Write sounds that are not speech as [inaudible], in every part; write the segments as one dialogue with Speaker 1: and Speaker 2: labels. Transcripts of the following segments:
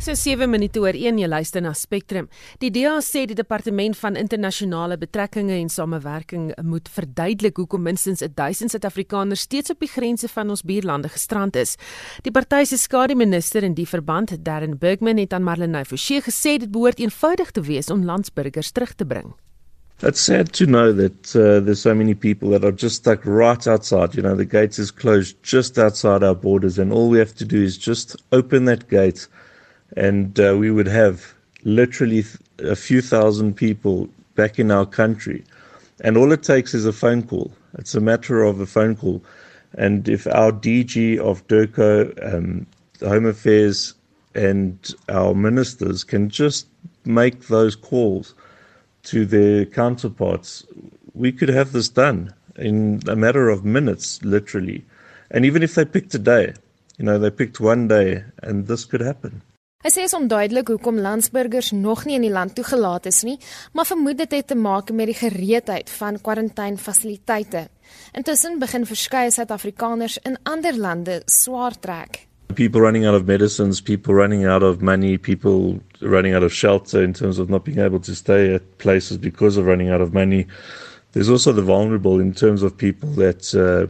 Speaker 1: So 7 minute oor 1 jy luister na Spectrum. Die DA sê die departement van internasionale betrekkinge en samewerking moet verduidelik hoekom minstens 1000 Suid-Afrikaners steeds op die grense van ons buurlande gestrand is. Die party se skademinister in die verband, Darren Bergman, het aan Marlenae Forsie gesê dit behoort eenvoudig te wees om landsburgers terug te bring.
Speaker 2: It's sad to know that uh, there's so many people that are just stuck right outside. You know, the gates is closed just outside our borders, and all we have to do is just open that gate and uh, we would have literally a few thousand people back in our country. And all it takes is a phone call. It's a matter of a phone call. And if our DG of DERCO, um, Home Affairs, and our ministers can just make those calls to their counterparts, we could have this done in a matter of minutes, literally. And even if they picked a day, you know, they picked one day, and this could happen.
Speaker 3: Hy sê is onduidelik hoekom landsburgers nog nie in die land toegelaat is nie, maar vermoed dit het te maak met die gereedheid van kwarantainfasiliteite. Intussen begin verskeie Suid-Afrikaners in ander lande swaar trek.
Speaker 2: People running out of medicines, people running out of money, people running out of shelter in terms of not being able to stay at places because of running out of money. There's also the vulnerable in terms of people that uh,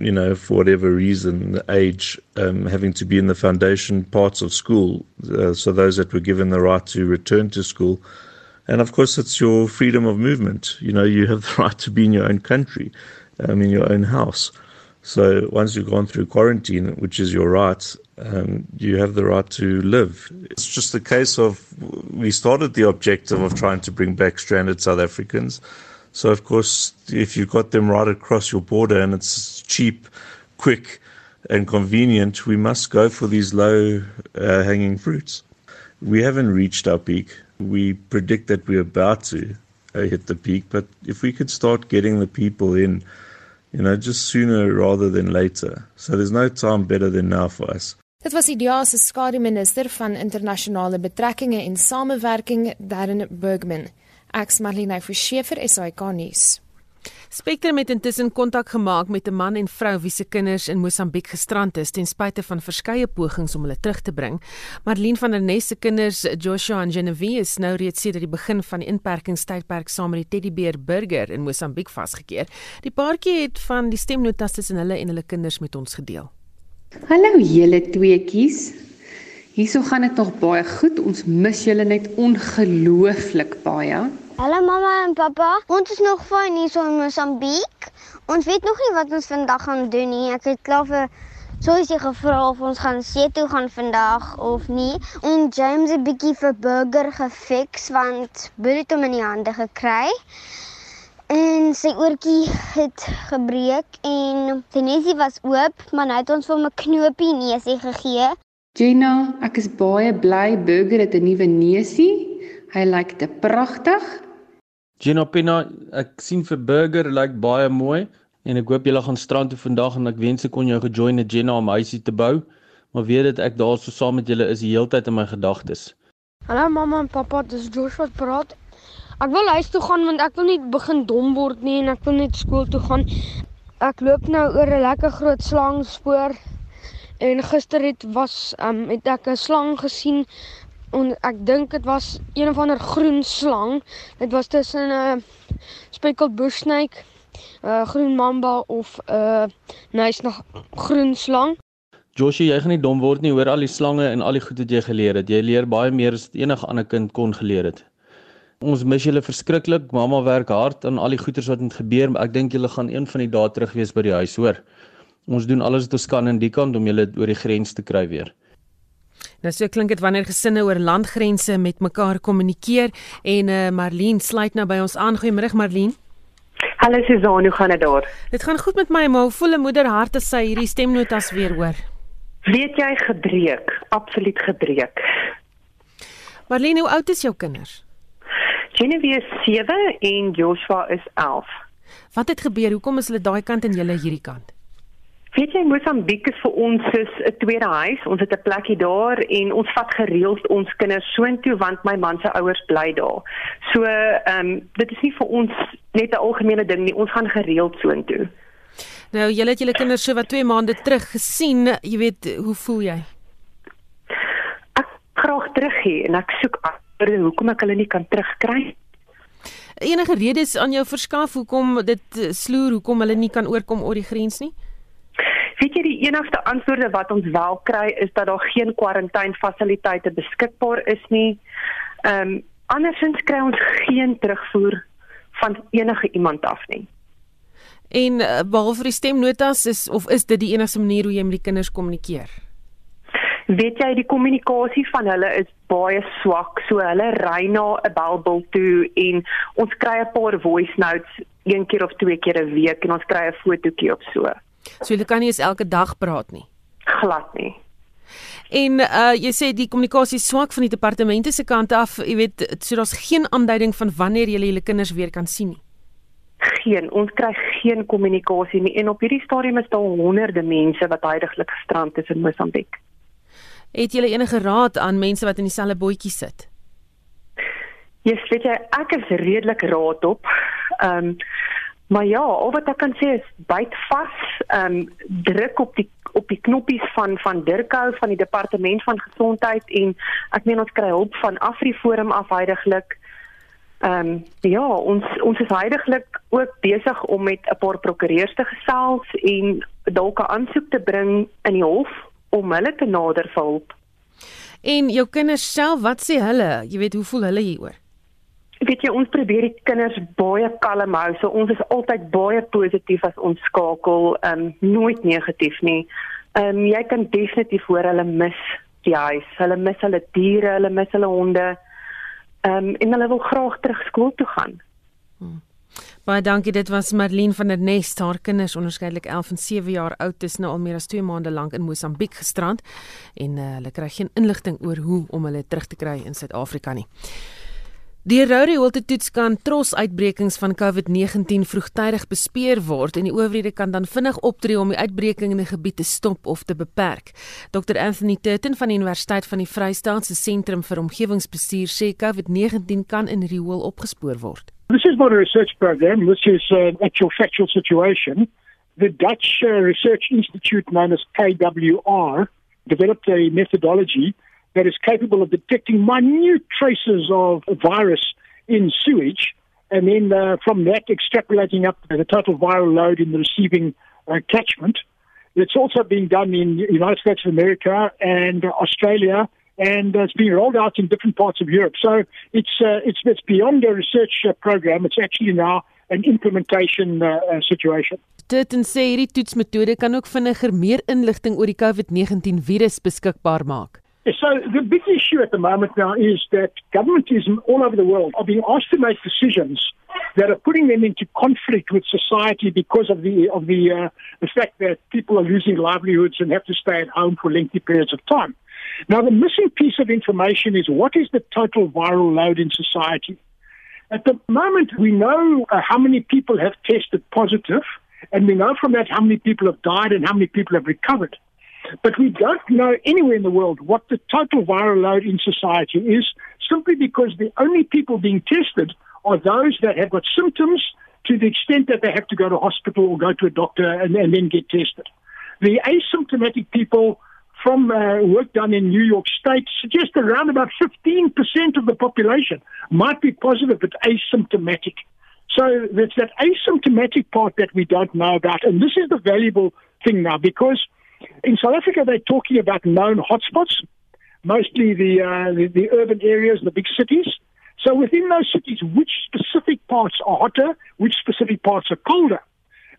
Speaker 2: you know, for whatever reason, age, um, having to be in the foundation parts of school. Uh, so those that were given the right to return to school. And of course, it's your freedom of movement. You know, you have [laughs] the right to be in your own country, um, in your own house. So once you've gone through quarantine, which is your right, um, you have the right to live. It's just a case of we started the objective of trying to bring back stranded South Africans. So, of course, if you've got them right across your border and it's cheap, quick, and convenient, we must go for these low uh, hanging fruits. We haven't reached our peak. We predict that we're about to uh, hit the peak, but if we could start getting the people in, you know, just sooner rather than later. So there's no time better than now for us.
Speaker 3: Dit was die DEA se skademinister van internasionale betrekkinge en samewerking, Darren Bergman. Ek's Marlene Forsiefer SAK nuus.
Speaker 1: Spectrum het intussen kontak gemaak met 'n man en vrou wie se kinders in Mosambiek gestrand is ten spyte van verskeie pogings om hulle terug te bring. Marlene van der Nest se kinders, Joshua en Genevieve, is nou reeds sedert die begin van die inperkingstydperk saam met die teddybeer Burger in Mosambiek vasgekeer. Die paartjie het van die stemnotas tussen hulle en hulle kinders met ons gedeel.
Speaker 4: Hallo julle tweeetjies. Hierso gaan dit nog baie goed. Ons mis julle net ongelooflik baie.
Speaker 5: Hallo mamma en pappa. Ons is nog fyn hier so in Mosambiek. Ons weet nog nie wat ons vandag gaan doen nie. Ek het klaar vir Soos jy gevra of ons gaan see toe gaan vandag of nie. En James 'n bietjie vir burger gefix want het hom in die hande gekry. En sy oortjie het gebreek en Tenesie was oop, maar nou het ons vir hom 'n knoopie neusie gegee.
Speaker 4: Gina, ek is baie bly Burger het 'n nuwe neusie. Hy lyk te pragtig.
Speaker 6: Gina Pina, ek sien vir Burger lyk baie mooi en ek hoop julle gaan strand toe vandag en ek wens ek kon jou gejoin het Gina om huisie te bou. Maar weet dit ek daar so saam met julle is die hele tyd in my gedagtes.
Speaker 7: Hallo mamma en pappa, dis Joshua wat praat. Ek wil huis toe gaan want ek wil nie begin dom word nie en ek wil net skool toe gaan. Ek loop nou oor 'n lekker groot slangspoor En gister het was um het ek 'n slang gesien en ek dink dit was een of ander groen slang. Dit was tussen 'n uh, speckled bush snake, 'n uh, groen mamba of 'n uh, nice nog groen slang.
Speaker 6: Joshie, jy gaan nie dom word nie, hoor al die slange en al die goed wat jy geleer het. Jy leer baie meer as enige ander kind kon geleer het. Ons mis julle verskriklik. Mamma werk hard aan al die goeters wat moet gebeur, maar ek dink julle gaan een van die dae terug wees by die huis, hoor. Ons doen alles wat ons kan in die kant om julle oor die grens te kry weer.
Speaker 1: Nou so klink dit wanneer gesinne oor landgrense met mekaar kommunikeer en eh uh, Marlene sluit nou by ons aan. Goeiemôre Marlene.
Speaker 8: Hallo Susan, hoe gaan dit daar?
Speaker 1: Dit gaan goed met my, maar hoe voel 'n moeder hart as sy hierdie stemnotas weer hoor?
Speaker 8: Weet jy gebreek, absoluut gebreek.
Speaker 1: Marlene, hoe oud is jou kinders?
Speaker 8: Genevieve is 7 en Joshua is 11.
Speaker 1: Wat het gebeur? Hoekom is hulle daai kant en jy hierdie kant?
Speaker 8: Weet jy Mosambiek is vir ons soos 'n tweede huis. Ons het 'n plekkie daar en ons vat gereeld ons kinders soontoe want my man se ouers bly daar. So, ehm um, dit is nie vir ons net 'n algemene ding nie. Ons gaan gereeld soontoe.
Speaker 1: Nou, julle het julle kinders so wat 2 maande terug gesien. Jy weet, hoe voel jy?
Speaker 8: Ek graag terug hê en ek soek antwoorde hoekom ek hulle nie kan terugkry.
Speaker 1: Enige redes aan jou verskaf hoekom dit eh, sloer hoekom hulle nie kan oorkom oor die grens nie?
Speaker 8: Weet jy die enigste antwoorde wat ons wel kry is dat daar geen kwarantainfasiliteite beskikbaar is nie. Ehm um, andersins kry ons geen terugvoer van enige iemand af nie.
Speaker 1: En uh, behalwe die stemnotas is of is dit die enigste manier hoe jy met die kinders kommunikeer?
Speaker 8: Weet jy die kommunikasie van hulle is baie swak. So hulle ry na 'n belbel toe en ons kry 'n paar voice notes een keer of twee keer 'n week en ons kry 'n fotootjie op so.
Speaker 1: So jy kan nie eens elke dag praat nie.
Speaker 8: Glad nie.
Speaker 1: En uh jy sê die kommunikasie swak van die departemente se kant af, jy weet, so daar's geen aanduiding van wanneer jy julle kinders weer kan sien nie
Speaker 8: geen ons kry geen kommunikasie nie en op hierdie stadium is daar honderde mense wat heidaglik gestrand is in Mosambiek.
Speaker 1: Het julle enige raad aan mense wat in dieselfde bootjie sit?
Speaker 8: Yes, weet jy, ek is redelik raad op. Ehm um, maar ja, al wat ek kan sê is byt vas, ehm um, druk op die op die knoppies van van Dirkhou van die departement van gesondheid en ek meen ons kry hulp van Afriforum af heidaglik. Ehm um, ja, ons ons is heidaglik ook besig om met 'n paar prokureurs te gesels en dalk 'n aansoek te bring in die hof om hulle te nader vir hulp.
Speaker 1: En jou kinders self, wat sê hulle? Jy weet, hoe voel hulle hieroor?
Speaker 8: Weet jy, ons probeer die kinders baie kalm hou. So ons is altyd baie positief as ons skakel, ehm um, nooit negatief nie. Ehm um, jy kan definitief hoor hulle mis die huis. Hulle mis hulle diere, hulle mis hulle honde. Ehm um, en hulle wil graag terug skool toe gaan.
Speaker 1: Hmm. Baie dankie. Dit was Marlene van der Nest. Haar kinders, onderskeidelik 11 en 7 jaar oud, is nou al meer as 2 maande lank in Mosambiek gestrand en uh, hulle kry geen inligting oor hoe om hulle terug te kry in Suid-Afrika nie. Die Rode Holte toets kan trots uitbrekings van COVID-19 vroegtydig bespeer word en die owerhede kan dan vinnig optree om die uitbreking in 'n gebied te stop of te beperk. Dr Anthony Turton van die Universiteit van die Vrystaat se Sentrum vir Omgewingsbestuur sê COVID-19 kan in Riool opgespoor word.
Speaker 9: This is not a research program, this is an actual factual situation. The Dutch uh, Research Institute known as KWR developed a methodology that is capable of detecting minute traces of virus in sewage and then uh, from that extrapolating up the total viral load in the receiving uh, catchment. It's also being done in the United States of America and Australia, and uh, it's being rolled out in different parts of Europe. So it's uh, it's it's beyond a research uh, program. It's actually now an implementation uh, uh, situation.
Speaker 1: Dit en sê hierdie toetsmetode kan ook vinniger meer inligting oor die COVID-19 virus beskikbaar maak.
Speaker 9: So the big issue at the moment now is that governments all over the world are being asked to make decisions that are putting them into conflict with society because of the of the uh, the fact that people are losing livelihoods and have to stay at home for lengthy periods of time. Now, the missing piece of information is what is the total viral load in society. At the moment, we know uh, how many people have tested positive, and we know from that how many people have died and how many people have recovered. But we don't know anywhere in the world what the total viral load in society is simply because the only people being tested are those that have got symptoms to the extent that they have to go to hospital or go to a doctor and, and then get tested. The asymptomatic people from uh, work done in New York State suggest around about 15% of the population might be positive but asymptomatic. So there's that asymptomatic part that we don't know about. And this is the valuable thing now because – In South Africa, they're talking about known hotspots, mostly the, uh, the, the urban areas, the big cities. So within those cities, which specific parts are hotter, which specific parts are colder?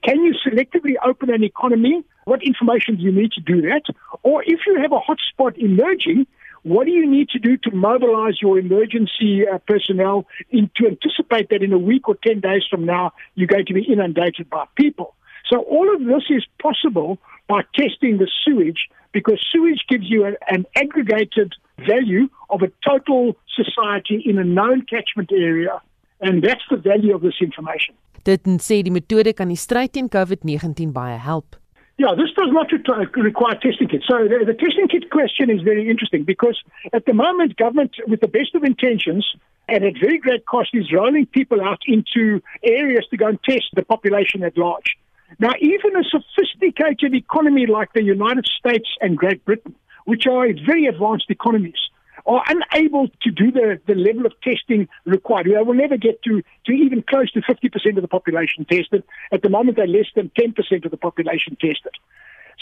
Speaker 9: Can you selectively open an economy? What information do you need to do that? Or if you have a hotspot emerging, what do you need to do to mobilize your emergency uh, personnel in, to anticipate that in a week or 10 days from now, you're going to be inundated by people? So all of this is possible by testing the sewage because sewage gives you a, an aggregated value of a total society in a known catchment area and that's the value of this information.
Speaker 1: Dit sê die metode kan die stryd teen COVID-19 baie help.
Speaker 9: Yeah, this does not require testing kits. So the, the testing kit question is very interesting because at the moment, government, with the best of intentions and at very great cost, is rolling people out into areas to go and test the population at large. Now, even a sophisticated economy like the United States and Great Britain, which are very advanced economies, are unable to do the, the level of testing required. They will never get to, to even close to 50% of the population tested. At the moment, they're less than 10% of the population tested.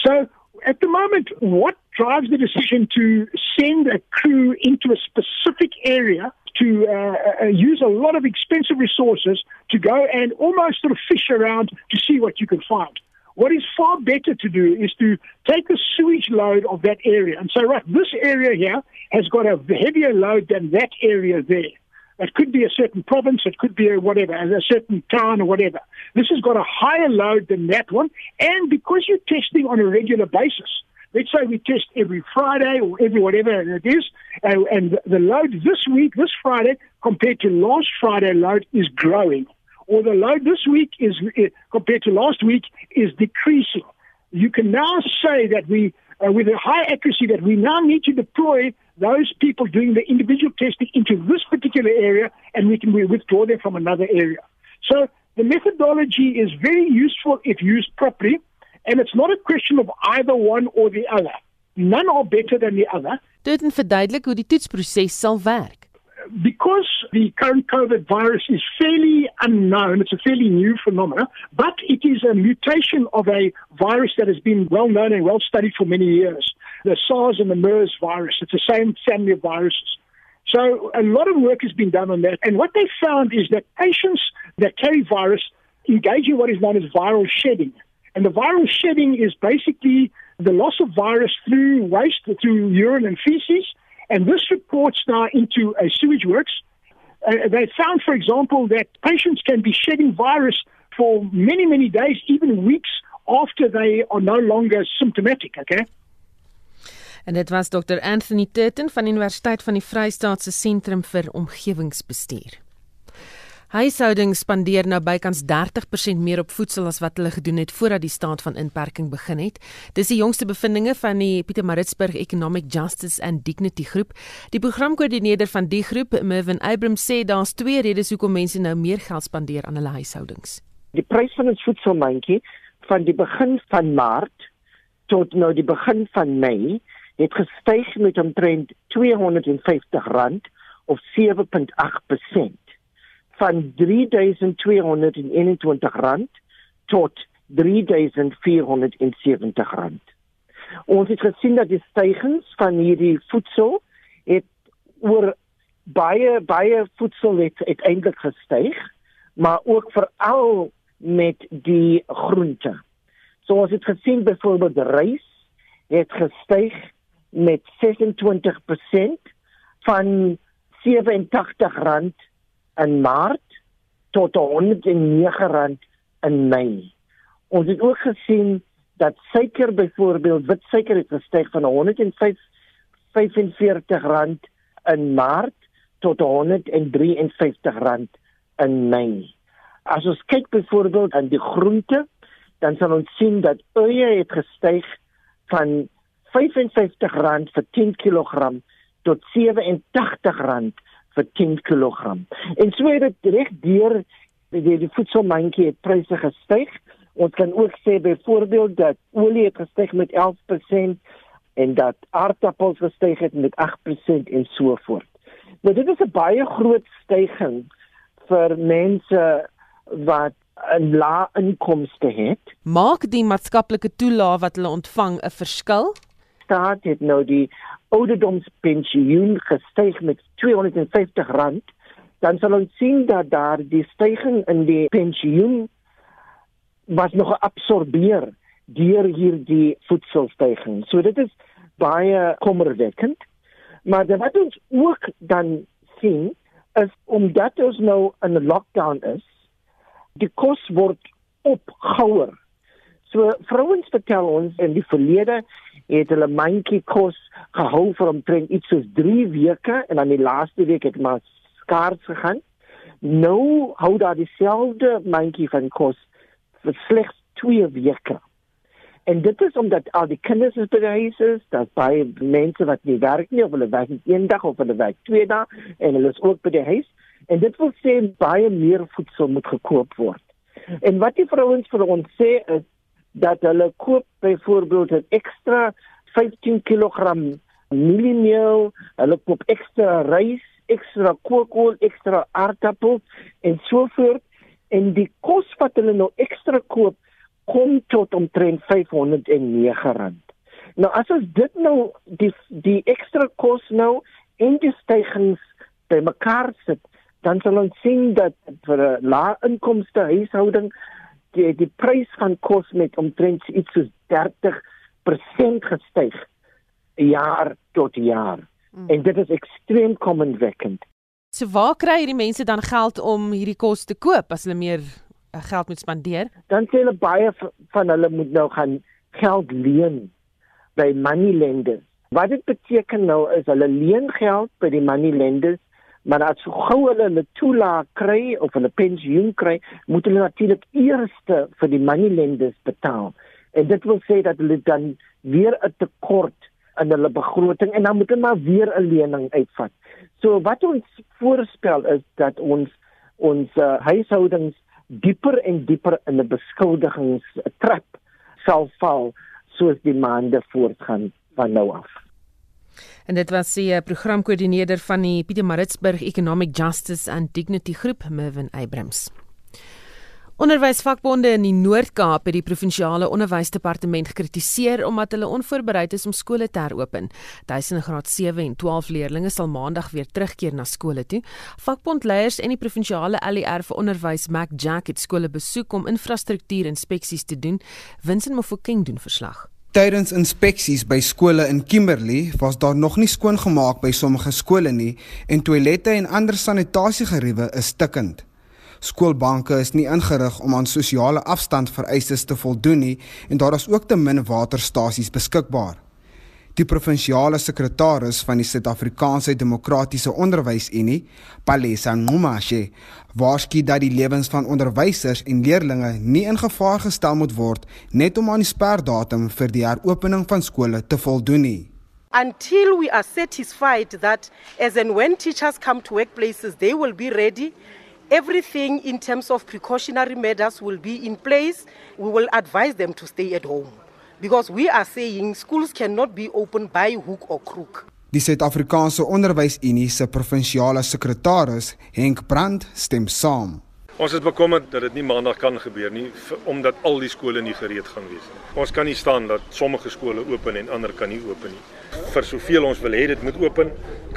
Speaker 9: So, at the moment, what drives the decision to send a crew into a specific area to uh, uh, use a lot of expensive resources to go and almost sort of fish around to see what you can find? What is far better to do is to take the sewage load of that area and say, right, this area here has got a heavier load than that area there. It could be a certain province, it could be a whatever, a certain town or whatever. This has got a higher load than that one. And because you're testing on a regular basis, let's say we test every Friday or every whatever it is, uh, and the load this week, this Friday, compared to last Friday load is growing or the load this week is uh, compared to last week is decreasing. You can now say that we, uh, with a high accuracy, that we now need to deploy those people doing the individual testing into this particular area, and we can we withdraw them from another area. So the methodology is very useful if used properly, and it's not a question of either one or the other. None are better than the other.
Speaker 1: Dit verduidelik hoe die toetsproses sal werk
Speaker 9: because the current COVID virus is fairly unknown, it's a fairly new phenomenon, but it is a mutation of a virus that has been well known and well studied for many years. The SARS and the MERS virus, it's the same family of viruses. So a lot of work has been done on that. And what they found is that patients that carry virus engage in what is known as viral shedding. And the viral shedding is basically the loss of virus through waste, through urine and feces, and this reports now into a sewage works. Uh, they found, for example, that patients can be shedding virus for many, many days, even weeks after they are no longer symptomatic, okay?
Speaker 1: En dit was Dr Anthony Turton van Universiteit van die Vrystaat se Sentrum vir Omgewingsbestuur. Huishoudings spandeer nou bykans 30% meer op voedsel as wat hulle gedoen het voordat die staat van inperking begin het. Dis die jongste bevindinge van die Pietermaritzburg Economic Justice and Dignity Groep. Die programkoördineerder van die groep, Mervin Abrams, sê daar's twee redes hoekom mense nou meer geld spandeer aan hulle huishoudings.
Speaker 10: Die prys van ons voedselmandjie van die begin van Maart tot nou die begin van Mei het gestyg met omtrent R250 of 7.8% van R3221 tot R3470. Ons het gesien dat die stygings van hierdie voedsel het oor baie baie voedsel het uiteindelik gestyg, maar ook veral met die groente. So ons het gesien byvoorbeeld rys het gestyg met 26% van R87 in Maart tot R109 in Mei. Ons het ook gesien dat suiker byvoorbeeld wit suiker het gestyg van R145 in Maart tot R153 in Mei. As ons kyk byvoorbeeld aan die groente, dan sal ons sien dat eie het gestyg van R55 vir 10 kg tot R87 vir 10 kg. En so het dit reg deur die, die voedselmandjie pryse gestyg. Ons kan ook sê byvoorbeeld dat olie het gestyg met 11% en dat aardappels gestyg het met 8% en so voort. Nou dit is 'n baie groot styging vir mense wat 'n lae inkomste het.
Speaker 1: Maak die maatskaplike toelaag wat hulle ontvang 'n verskil?
Speaker 10: Staat het nou die ouderdomspensioen gestyg met R250, dan sal ons sien dat daar die stygings in die pensioen was nog geabsorbeer deur hierdie voedselstygings. So dit is baie kommerwekkend. Maar wat ons ook dan sien is omdat ons nou in 'n lockdown is, die kos word opgehouer. So vrouens vertel ons in die verlede het hulle mandjie kos gehou vir omtrent iets soos 3 weke en dan die laaste week het maar skaars gegaan. Nou hou daar dieselfde mandjie van kos vir slegs 2 weke. En dit is omdat al die kinders is by die huis is, dat baie mense wat nie werk nie of hulle werk net een dag of hulle werk twee dae en hulle is ook by die huis en dit wil sê baie meer voedsel moet gekoop word. En wat die vrouens vir ons sê is dat hulle koop byvoorbeeld 'n ekstra 15 kg mieliemeel, hulle koop ekstra rys, ekstra koolkool, ekstra aardappels en so voort en die kos wat hulle nou ekstra koop kom tot omtrent R509. Nou as ons dit nou die die ekstra kos nou en die stygings bymekaar sit, dan sal ons sien dat vir 'n lae inkomste huishouding die die prys van kos met omtrent iets soos 30% gestyg jaar tot jaar. Mm. En dit is ekstreem kommenwekkend.
Speaker 1: So waar kry hierdie mense dan geld om hierdie kos te koop as hulle meer uh, geld moet spandeer?
Speaker 10: Dan sê hulle baie van hulle moet nou gaan geld leen by money lenders. Wat dit beteken nou is hulle leen geld by die money lenders maar as so gou hulle 'n toelaag kry of 'n pensioen kry, moet hulle natuurlik eers vir die money lenders betaal. En dit wil sê dat hulle dan weer 'n tekort in hulle begroting en dan moet hulle maar weer 'n lening uitvat. So wat ons voorspel is dat ons ons uh, huishoudings dieper en dieper in 'n beskuldigingstrap sal val soos die maande voortgaan van nou af.
Speaker 1: En dit was die eh, programkoördineerder van die Pietermaritzburg Economic Justice and Dignity Groep, Mervin Abrams. Onderwysvakbonde in die Noord-Kaap het die provinsiale onderwysdepartement gekritiseer omdat hulle onvoorbereid is om skole te heropen. Duisende graad 7 en 12 leerders sal maandag weer terugkeer na skole toe. Vakbondleiers en die provinsiale LER vir onderwys Mac Jack het skole besoek om infrastruktuurinspeksies te doen. Winsin Mofokeng doen verslag.
Speaker 11: Tydens inspeksies by skole in Kimberley was daar nog nie skoongemaak by sommige skole nie en toilette en ander sanitasiegeriewe is stikkend. Skoolbanke is nie ingerig om aan sosiale afstand vereistes te voldoen nie en daar is ook te min waterstasies beskikbaar. Die provinsiale sekretaris van die Suid-Afrikaanse Demokratiese Onderwysunie, Palesa Ngumashe, waarsku dat die lewens van onderwysers en leerders nie in gevaar gestel moet word net om aan die sperdatum vir die heropening van skole te voldoen nie.
Speaker 12: Until we are satisfied that as and when teachers come to workplaces they will be ready everything in terms of precautionary measures will be in place we will advise them to stay at home because we are saying schools cannot be open by hook or crook
Speaker 11: Die Suid-Afrikaanse Onderwysunie se provinsiale sekretaris, Henk Brand, stem saam.
Speaker 13: Ons is bekommerd dat dit nie maandag kan gebeur nie omdat al die skole nie gereed gaan wees nie. Ons kan nie staan dat sommige skole oop en ander kan nie oop nie. Vir soveel ons wil hê dit moet oop,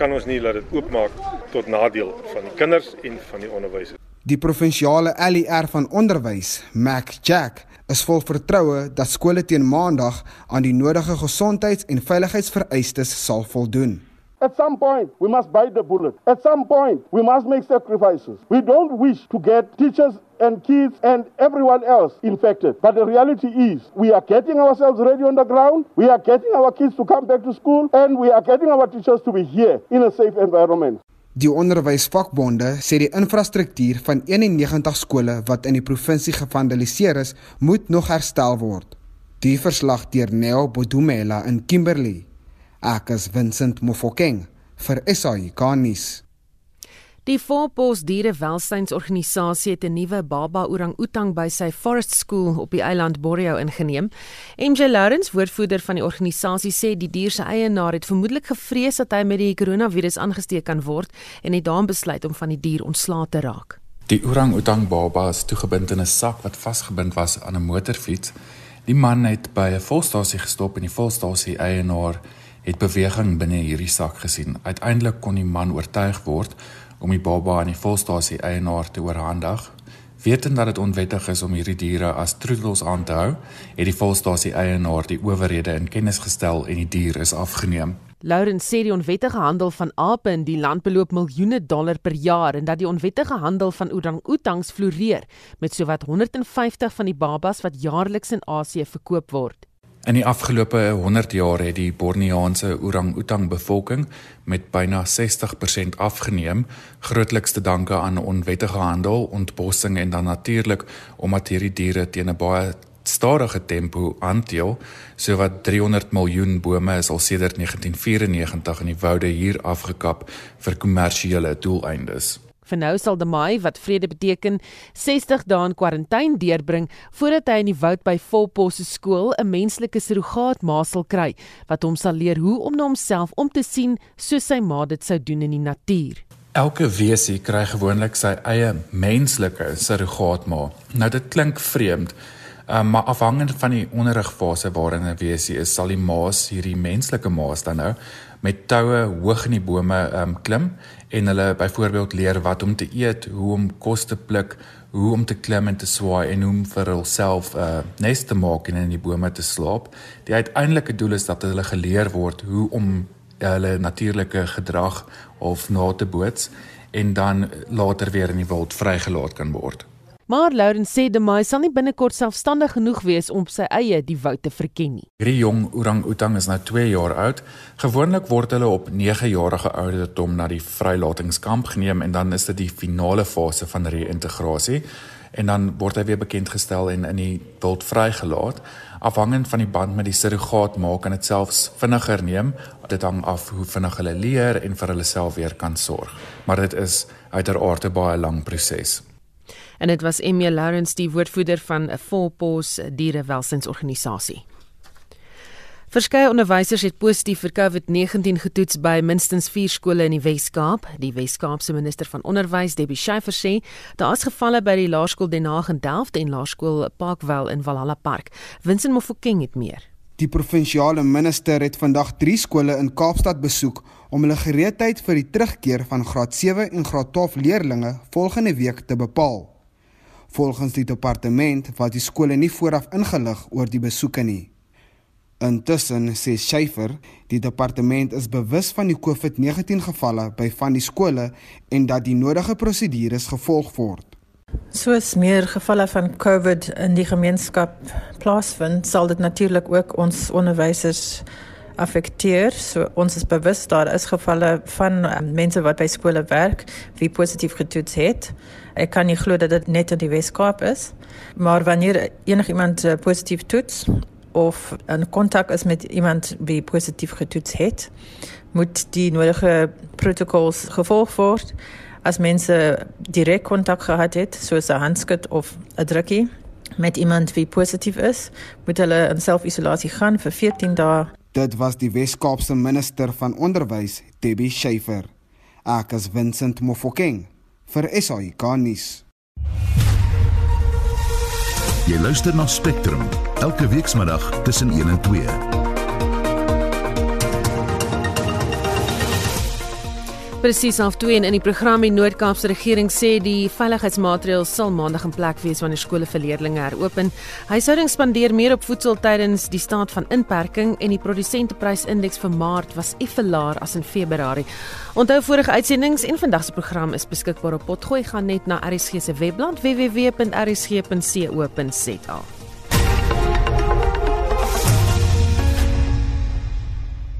Speaker 13: kan ons nie laat dit oopmaak tot nadeel van die kinders en van die onderwysers.
Speaker 11: Die provinsiale LER van onderwys, Mac Jack, is vol vertroue dat skole teen Maandag aan die nodige gesondheids- en veiligheidsvereistes sal voldoen.
Speaker 14: At some point, we must bite the bullet. At some point, we must make sacrifices. We don't wish to get teachers and kids and everyone else infected. But the reality is, we are getting ourselves ready on the ground, we are getting our kids to come back to school, and we are getting our teachers to be here in a safe environment.
Speaker 11: Die onderwysvakbonde sê die infrastruktuur van 91 skole wat in die provinsie gevandaliseer is, moet nog herstel word. Die verslag deur Neo Bodumela in Kimberley. Ek is Vincent Mofokeng vir SAI Garnis.
Speaker 1: Die Voorpos Dierewelsynsorganisasie het 'n nuwe baba orang-outang by sy Forest School op die eiland Borreo ingeneem. MJ Lawrence, woordvoerder van die organisasie, sê die dier se eienaar het vermoedelik gevrees dat hy met die koronavirus aangesteek kan word en het daarom besluit om van die dier ontslae te raak.
Speaker 15: Die orang-outang baba is toegebind in 'n sak wat vasgebind was aan 'n motorfiets. Die man het by 'n volstasie gestop en die volstasie eienaar het beweging binne hierdie sak gesien. Uiteindelik kon die man oortuig word om die baba aan die volstasie eienaar te oorhandig. Wetend dat dit onwettig is om hierdie diere as troetels aan te hou, het die volstasie eienaar die owerhede in kennis gestel en die dier is afgeneem.
Speaker 1: Lauren sê die onwettige handel van ape in die land beloop miljoene dollar per jaar en dat die onwettige handel van orang-outangs floreer met sowat 150 van die babas wat jaarliks in Asië verkoop word.
Speaker 15: In die afgelope 100 jaar het die Borneaanse orang-outang bevolking met byna 60% afgeneem, grootliks te danke aan onwettige handel, ontbossing en dan natuurlik omdat hierdie diere teen 'n baie stadige tempo aanteel, sowat 300 miljoen bome is al sedert 1994 in die woude hier afgekap vir kommersiële doeleindes.
Speaker 1: Vir nou sal Demai wat vrede beteken 60 dae in kwarantyne deurbring voordat hy in die woud by Volpos se skool 'n menslike surrogaat ma sal kry wat hom sal leer hoe om na homself om te sien soos sy ma dit sou doen in die natuur.
Speaker 15: Elke wesie kry gewoonlik sy eie menslike surrogaatma. Nou dit klink vreemd, um, maar afhangend van die onderrigfase waarin 'n wesie is, sal die maas hierdie menslike maas dan nou met toue hoog in die bome um, klim en hulle byvoorbeeld leer wat om te eet, hoe om kos te pluk, hoe om te klim en te swaai en hoe om vir hulself 'n uh, nes te maak en in die bome te slaap. Die uiteindelike doel is dat hulle geleer word hoe om hulle natuurlike gedrag of na te boots en dan later weer in die wild vrygelaat kan word.
Speaker 1: Maar Lauren sê De Mai sal nie binnekort selfstandig genoeg wees om sy eie die woud te verken nie.
Speaker 15: Hierdie jong orang-outang is nou 2 jaar oud. Gewoonlik word hulle op 9 jarige ouderdom na die vrylatingkamp geneem en dan is dit die finale fase van reïntegrasie en dan word hy weer bekend gestel en in die wild vrygelaat. Afhangend van die band met die surrogaat maak kan dit selfs vinniger neem. Dit hang af hoe vinnig hulle leer en vir hulle self weer kan sorg. Maar dit is uiteraard 'n baie lang proses
Speaker 1: en dit was Emmy Lawrence die woordvoerder van 'n Volpos dierewelsynsorganisasie. Verskeie onderwysers het positief vir COVID-19 getoets by minstens 4 skole in die Wes-Kaap. Die Wes-Kaapse minister van Onderwys, Debbie Schiefer sê, daar is gevalle by die Laerskool Den Haag in Delft en Laerskool Parkwell in Valhalla Park. Vincent Mofokeng het meer.
Speaker 11: Die provinsiale minister het vandag 3 skole in Kaapstad besoek om hulle gereedheid vir die terugkeer van graad 7 en graad 12 leerders volgende week te bepaal volgens die departement wat die skole nie vooraf ingelig oor die besoeke nie. Intussen sê Schiefer, die departement is bewus van die COVID-19 gevalle by van die skole en dat die nodige prosedures gevolg word.
Speaker 16: Soos meer gevalle van COVID in die gemeenskap plaasvind, sal dit natuurlik ook ons onderwysers affekteer. So ons is bewus daar is gevalle van um, mense wat by skole werk wie positief getoets het. Ek kan nie glo dat dit net in die Weskaap is, maar wanneer enigiemand uh, positief toets of 'n kontak is met iemand wie positief getoets het, moet die nodige protokols gevolg word. As mense direk kontak gehad het, soos 'n handskud of 'n drukkie met iemand wie positief is, moet hulle in selfisolasie gaan vir 14 dae.
Speaker 11: Dit was die Wes-Kaapse minister van onderwys, Debbie Schiefer. Ek is Vincent Mofokeng vir SAK nuus.
Speaker 17: Jy luister na Spectrum elke weekmiddag tussen 1 en 2.
Speaker 1: Presies half 2 en in die program die Noord-Kaapse regering sê die veiligheidsmaatreëls sal maandag in plek wees wanneer skole vir leerders heropen. Huishoudings spandeer meer op voedsel tydens die staat van inperking en die produsenteprysindeks vir Maart was effe laer as in Februarie. Onthou vorige uitsendings en vandag se program is beskikbaar op Potgooi gaan net na RSG se webblad www.rsg.co.za.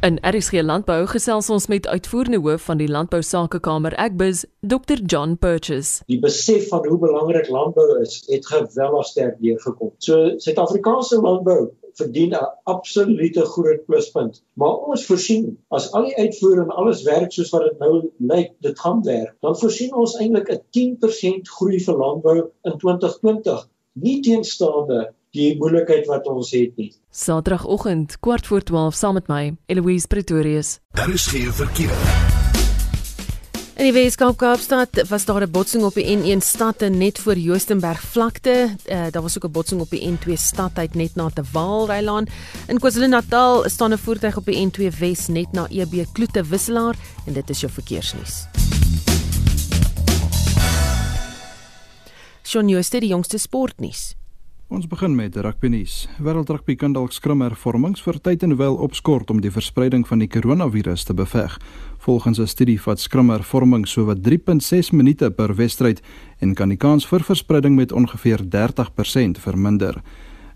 Speaker 18: In RSG Landbou gesels ons met uitvoerende hoof van die Landbou Sakekamer Agbus, Dr John Purchase.
Speaker 19: Die besef van hoe belangrik landbou is, het geweldig sterk deurgekom. So Suid-Afrikaanse landbou verdien 'n absolute groot pluspunt. Maar ons voorsien as al die uitvoer en alles werk soos wat dit nou lyk, dit gaan werk, dan voorsien ons eintlik 'n 10% groei vir landbou in 2020. Nie teenstaande die moeilikheid wat ons het nie.
Speaker 18: Saterdagoggend, kwart voor 12 saam met my, Eloise Pretorius.
Speaker 17: Daar is geen verkeer.
Speaker 1: In die Weskaap Kaapstad was daar 'n botsing op die N1 stad net voor Joostenberg vlakte. Uh, daar was ook 'n botsing op die N2 stad uit net na te Waalreilaan. In KwaZulu-Natal staan 'n voertuig op die N2 Wes net na EB Kloete wisselaar en dit is jou verkeersnuus. Shaun Jooste die jongste sportnuus.
Speaker 20: Ons begin met rugby nuus. Wêreld rugby kan dalk skrimhervormings vir tyd en wyl opskort om die verspreiding van die koronavirus te beveg. Volgens 'n studie vat skrimhervorming sowat 3.6 minute per wedstryd en kan die kans vir verspreiding met ongeveer 30% verminder.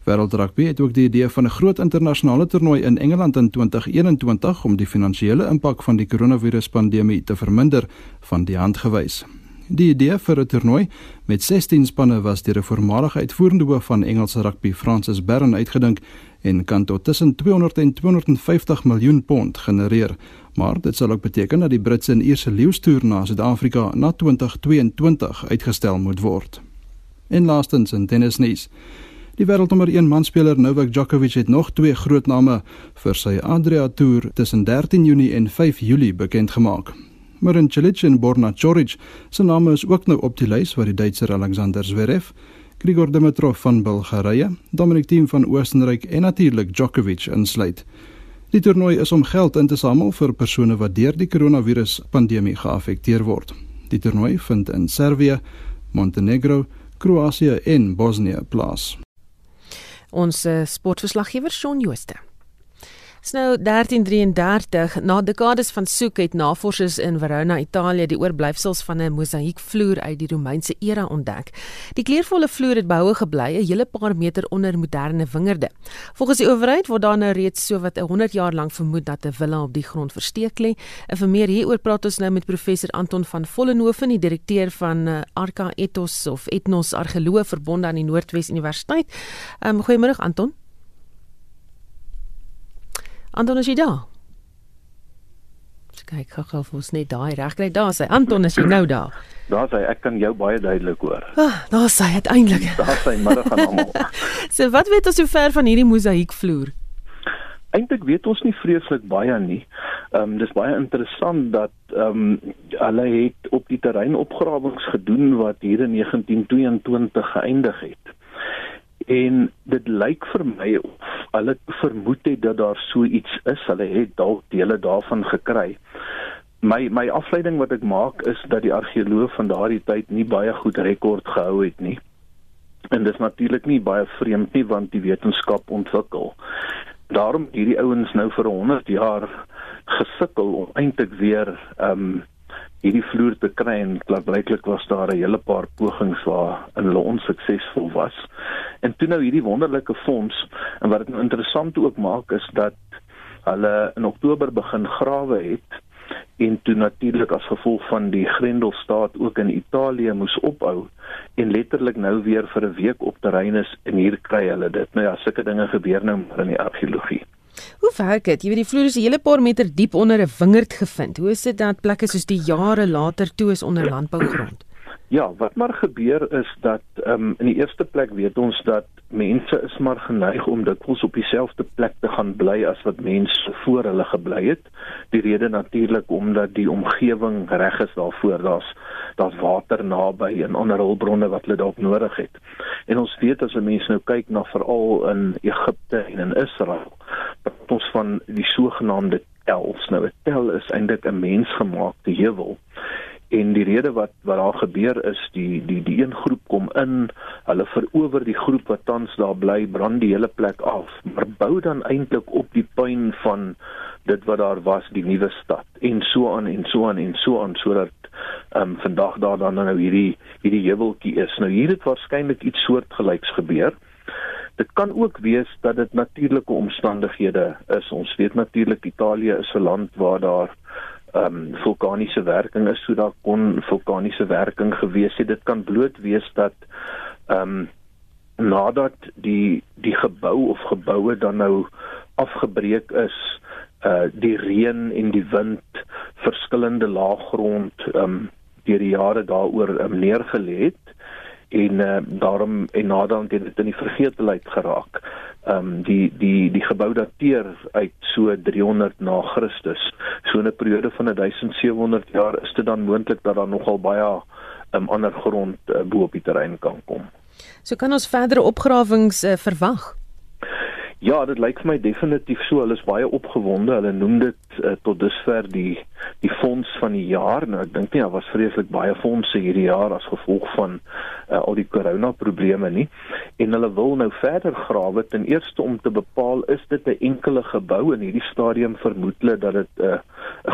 Speaker 20: Wêreld rugby het ook die idee van 'n groot internasionale toernooi in Engeland in 2021 om die finansiële impak van die koronaviruspandemie te verminder van die hand gewys. Die idee vir 'n toernooi met 16 spanne was deur 'n voormalige uitvoerende hoof van Engelse rugby, Francis Barron, uitgedink en kan tot tussen 200 en 250 miljoen pond genereer. Maar dit sal ook beteken dat die Britse en Ierse leeustoer na Suid-Afrika na 2022 uitgestel moet word. En laastens in tennisnuus. Die wêreldnommer 1 manspeler Novak Djokovic het nog twee groot name vir sy Adria Tour tussen 13 Junie en 5 Julie bekend gemaak. Marin Cilic en Borna Coric se name is ook nou op die lys waar die Duitser Alexander Zverev, Grigor Dimitrov van Bulgarië, Dominic Thiem van Oostenryk en natuurlik Djokovic insluit. Die toernooi is om geld in te samel vir persone wat deur die koronavirus pandemie geaffekteer word. Die toernooi vind in Servië, Montenegro, Kroasie en Bosnië plaas.
Speaker 1: Ons uh, sportverslaggewer Shaun Jooste. Nou 1333 na dekades van soek het navorsers in Verona, Italië, die oorblyfsels van 'n mosaïekvloer uit die Romeinse era ontdek. Die kleurvolle vloer het behoue gebly 'n hele paar meter onder moderne wingerde. Volgens die owerheid word daar nou reeds sowat 100 jaar lank vermoed dat 'n villa op die grond versteek lê. En vir meer hieroor praat ons nou met professor Anton van Vollenhoven, die direkteur van uh, Arca Ethos of Ethnos Argeoloog verbonde aan die Noordwes Universiteit. Um, Goeiemôre Anton. Anton is jy daar? Kyk, gou gou vir ons net daai regkry. Daar sê Anton is jy nou daar.
Speaker 21: Daar sê ek kan jou baie duidelik hoor.
Speaker 1: Ah, daar sê uiteindelik.
Speaker 21: Daar sê middag aan almal. [laughs]
Speaker 1: so wat weet ons sover van hierdie mosaïekvloer?
Speaker 21: Eintlik weet ons nie vreeslik baie nie. Ehm um, dis baie interessant dat ehm um, hulle het op die terrein opgrawings gedoen wat hier in 1922 geëindig het. En dit lyk vir my of hulle vermoed het dat daar so iets is. Hulle het dalk dele daarvan gekry. My my afleiding wat ek maak is dat die argeoloog van daardie tyd nie baie goed rekord gehou het nie. En dit is natuurlik nie baie vreemd nie want die wetenskap ontwikkel. Daarom hierdie ouens nou vir 100 jaar gesukkel om eintlik weer ehm um, hierdie vloer te kry en blykbaar was daar 'n hele paar pogings waar hulle onsuksesvol was. En toe nou hierdie wonderlike fonds en wat dit nou interessant ook maak is dat hulle in Oktober begin grawe het en toe natuurlik as gevolg van die Grendelstaat ook in Italië moes ophou en letterlik nou weer vir 'n week op terrein is en hier kry hulle dit. Nou ja, sulke dinge gebeur nou in die argeologie.
Speaker 1: Hoe werk dit? Jy weet die vloer is 'n hele paar meter diep onder 'n wingerd gevind. Hoe is dit dat plekke soos die jare later toe is onder landbougrond?
Speaker 21: Ja, wat maar gebeur is dat ehm um, in die eerste plek weet ons dat mense is maar geneig om dikwels op dieselfde plek te gaan bly as wat mense voor hulle gebly het. Die rede natuurlik omdat die omgewing reg is daarvoor. Daar's daar's water naby en ander hulpbronne wat hulle dalk nodig het. En ons weet as 'n mens nou kyk na veral in Egipte en in Israel, dat ons van die sogenaamde tels nou 'n tel is eintlik 'n mensgemaakte heuwel en die rede wat wat daar gebeur is die die die een groep kom in hulle verower die groep wat tans daar bly brand die hele plek af maar bou dan eintlik op die puin van dit wat daar was die nuwe stad en so aan en so aan en so aan sodat ehm um, vandag daar dan nou hierdie hierdie heuweltjie is nou hier het waarskynlik iets soortgelyks gebeur Dit kan ook wees dat dit natuurlike omstandighede is. Ons weet natuurlik Italië is 'n land waar daar um, vulkaniese werking is, so daar kon vulkaniese werking gewees het. Dit kan bloot wees dat ehm um, nadat die die gebou of geboue dan nou afgebreek is, uh die reën en die wind verskillende laaggrond ehm um, deur die jare daaroor um, neergelê het en uh, daarom en nadat dit in die vergetelheid geraak. Ehm um, die die die gebou dateer uit so 300 na Christus. So 'n periode van 1700 jaar is dit dan moontlik dat daar nogal baie um, ander grond uh, bo op die terrein kan kom.
Speaker 1: So kan ons verdere opgrawings uh, verwag.
Speaker 21: Ja, dit lyk vir my definitief so. Hulle is baie opgewonde. Hulle noem dit uh, tot dusver die die fonds van die jaar. Nou ek dink nie daar was vreeslik baie fondse hierdie jaar as gevolg van uh, al die corona probleme nie. En hulle wil nou verder grawe ten eerste om te bepaal is dit 'n enkele gebou in hierdie stadium vermoed hulle dat dit 'n uh,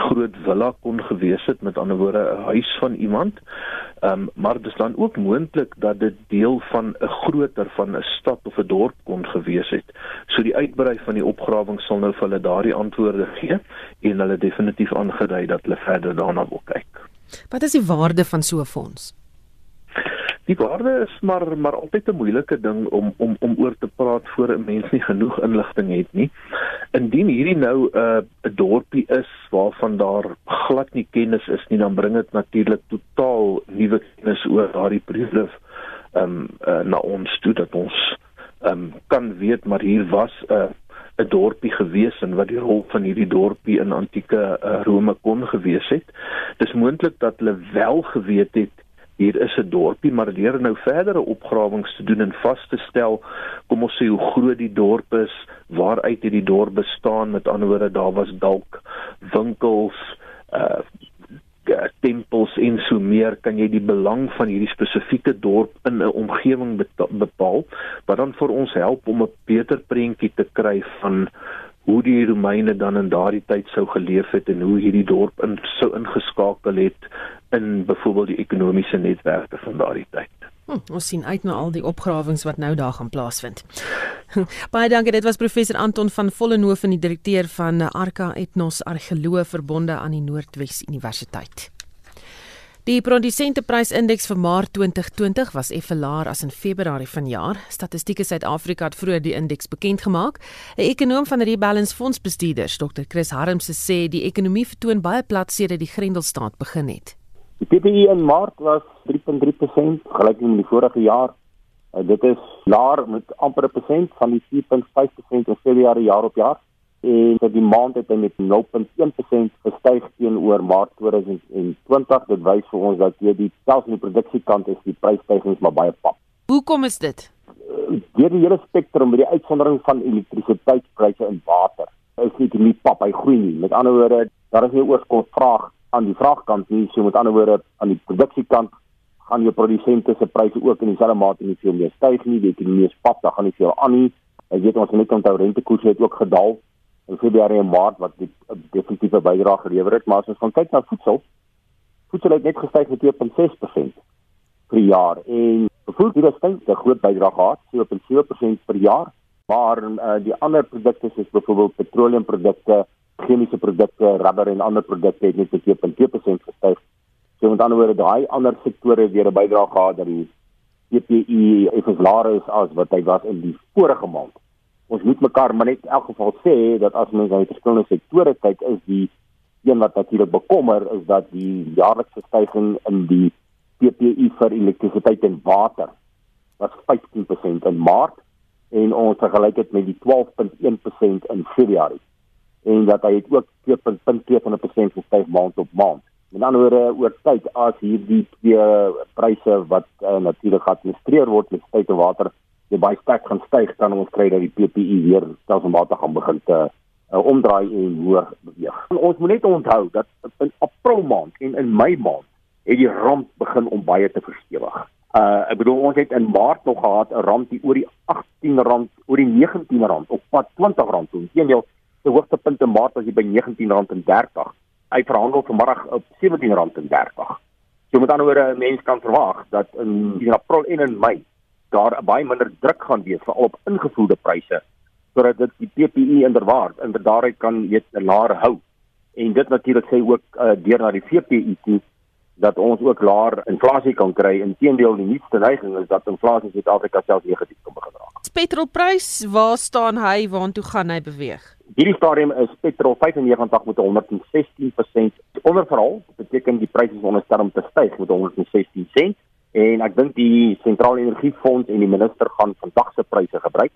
Speaker 21: groot villa kon gewees het, met ander woorde 'n huis van iemand. Ehm um, maar dit is dan ook moontlik dat dit deel van 'n groter van 'n stad of 'n dorp kon gewees het. So die uitbrei van die opgrawing sal nou vir hulle daardie antwoorde gee en hulle definitief aangedui dat hulle verder daarna wil kyk.
Speaker 1: Wat is die waarde van so 'n fonds?
Speaker 21: Die waarde is maar maar altyd 'n moeilike ding om om om oor te praat voor 'n mens nie genoeg inligting het nie. Indien hierdie nou 'n uh, 'n dorpie is waarvan daar glad nie kennis is nie, dan bring dit natuurlik totaal nuwe kennis oor daardie periode ehm um, uh, na ons toe dat ons um, kan weet maar hier was 'n uh, 'n dorpie gewees en wat die rol van hierdie dorpie in antieke uh, Rome kon gewees het. Dis moontlik dat hulle wel geweet het hier is 'n dorpie maar deur nou verdere opgrawings te doen en vas te stel kom ons sê hoe groot die dorp is waaruit hierdie dorp bestaan met ander woorde daar was dalk winkels uh tempels en so meer kan jy die belang van hierdie spesifieke dorp in 'n omgewing bepaal wat dan vir ons help om 'n beter prentjie te kry van hoe die Romeine dan in daardie tyd sou geleef het en hoe hierdie dorp in sou ingeskakel het in byvoorbeeld die ekonomiese netwerke van daardie tyd.
Speaker 1: Hm, ons sien uit na al die opgrawings wat nou daar gaan plaasvind. [laughs] Baie dankie, dit was professor Anton van Vollenhoven, die direkteur van Arca Ethnos Argeoloog verbonde aan die Noordwes Universiteit. Die produsenteprysindeks vir Maart 2020 was effe laer as in Februarie vanjaar. Statistiek Suid-Afrika het vroeër die indeks bekend gemaak. 'n Ekonoom van Rebalance Fondsbestuurders, Dr. Chris Harms, sê die ekonomie vertoon baie plat sedert die Grendelstaat begin het.
Speaker 22: Die PPI in Maart was 3.3% gelyk met die vorige jaar. Uh, dit is laer met amper 'n persent van die 4.5% in Februarie jaar op jaar en vir die maand het hy met 0.1% gestyg teenoor Maart 2020. Dit wys vir ons dat hier die selfs in die produksiekant is die prysstygings maar baie pap.
Speaker 1: Hoekom is dit?
Speaker 22: Deur die hele spektrum met die uitsondering van elektrisiteitspryse en water. Is nie die pap, hy groei nie. Met ander woorde, daar is nie oorskot vraag aan die vraagkant nie, so met ander woorde aan die produksiekant gaan jou produsente se pryse ook in dieselfde mate nie veel meer styg nie. Ekonomie is pap, daar gaan nie veel aan nie. Jy weet ons net onthou rentekoerse het ook gedaal in Februarie en Maart wat die definitiewe bydrae gelewer het, maar as ons gaan kyk na voedsel, voedsel het net gestyg met 2.6% per jaar en voedsel het steeds 'n groot bydrae gehad, 7.7% per jaar, maar uh, die ander produkte soos byvoorbeeld petroleumprodukte, chemiese produkte, rubber en ander produkte het net met 2.2% gestyg. So met ander woorde, daai ander sektore het weer 'n bydrae gehad dat die CPI effens laer is as wat hy was in die vorige maand ons moet mekaar maar net in elk geval sê dat as mens na die verskillende sektore kyk is die een wat natuurlik bekommer is dat die jaarlikse stygings in die PPI vir elektrisiteit en water was 15% in Maart en ons vergelyk dit met die 12.1% in Februarie en dat hy het ook 2.2% gestyg maand op maand. Met ander woorde oor tyd as hierdie twee pryse wat uh, natuurlik geadministreer word met tyd en water jy baie sterk gaan styg dan ons kry dat die PPI weer stelselmatig gaan begin te uh, omdraai en hoër beweeg. Ons moet net onthou dat in April maand en in Mei maand het die rand begin om baie te verstewig. Uh ek bedoel ons het in Maart nog gehad 'n rand die oor die R18 oor die R19 op pad R20 toe. Inteendeel, die hoogste punt in Maart was hy by R19.30. Hy verhandel vanmiddag op R17.30. So met ander woorde, mense kan verwag dat in, in April en in Mei daar baie minder druk gaan wees veral op ingevoerde pryse sodat dit die PPI inderwaard inderdaad kan weet laer hou en dit natuurlik sê ook uh, deur na die VPI toe dat ons ook laer inflasie kan kry inteendeel die nuutste neiging is dat inflasie in Suid-Afrika selfs negatief kan begin raak.
Speaker 1: Petrolprys, waar staan hy? Waartoe gaan hy beweeg?
Speaker 22: Hierdie stadium is petrol 95 met 116% onderverhaal. Dit beteken die pryse is onderstel om te styg met 116 sent en ek dink die sentrale energiefonds en die minister gaan vandag se pryse gebruik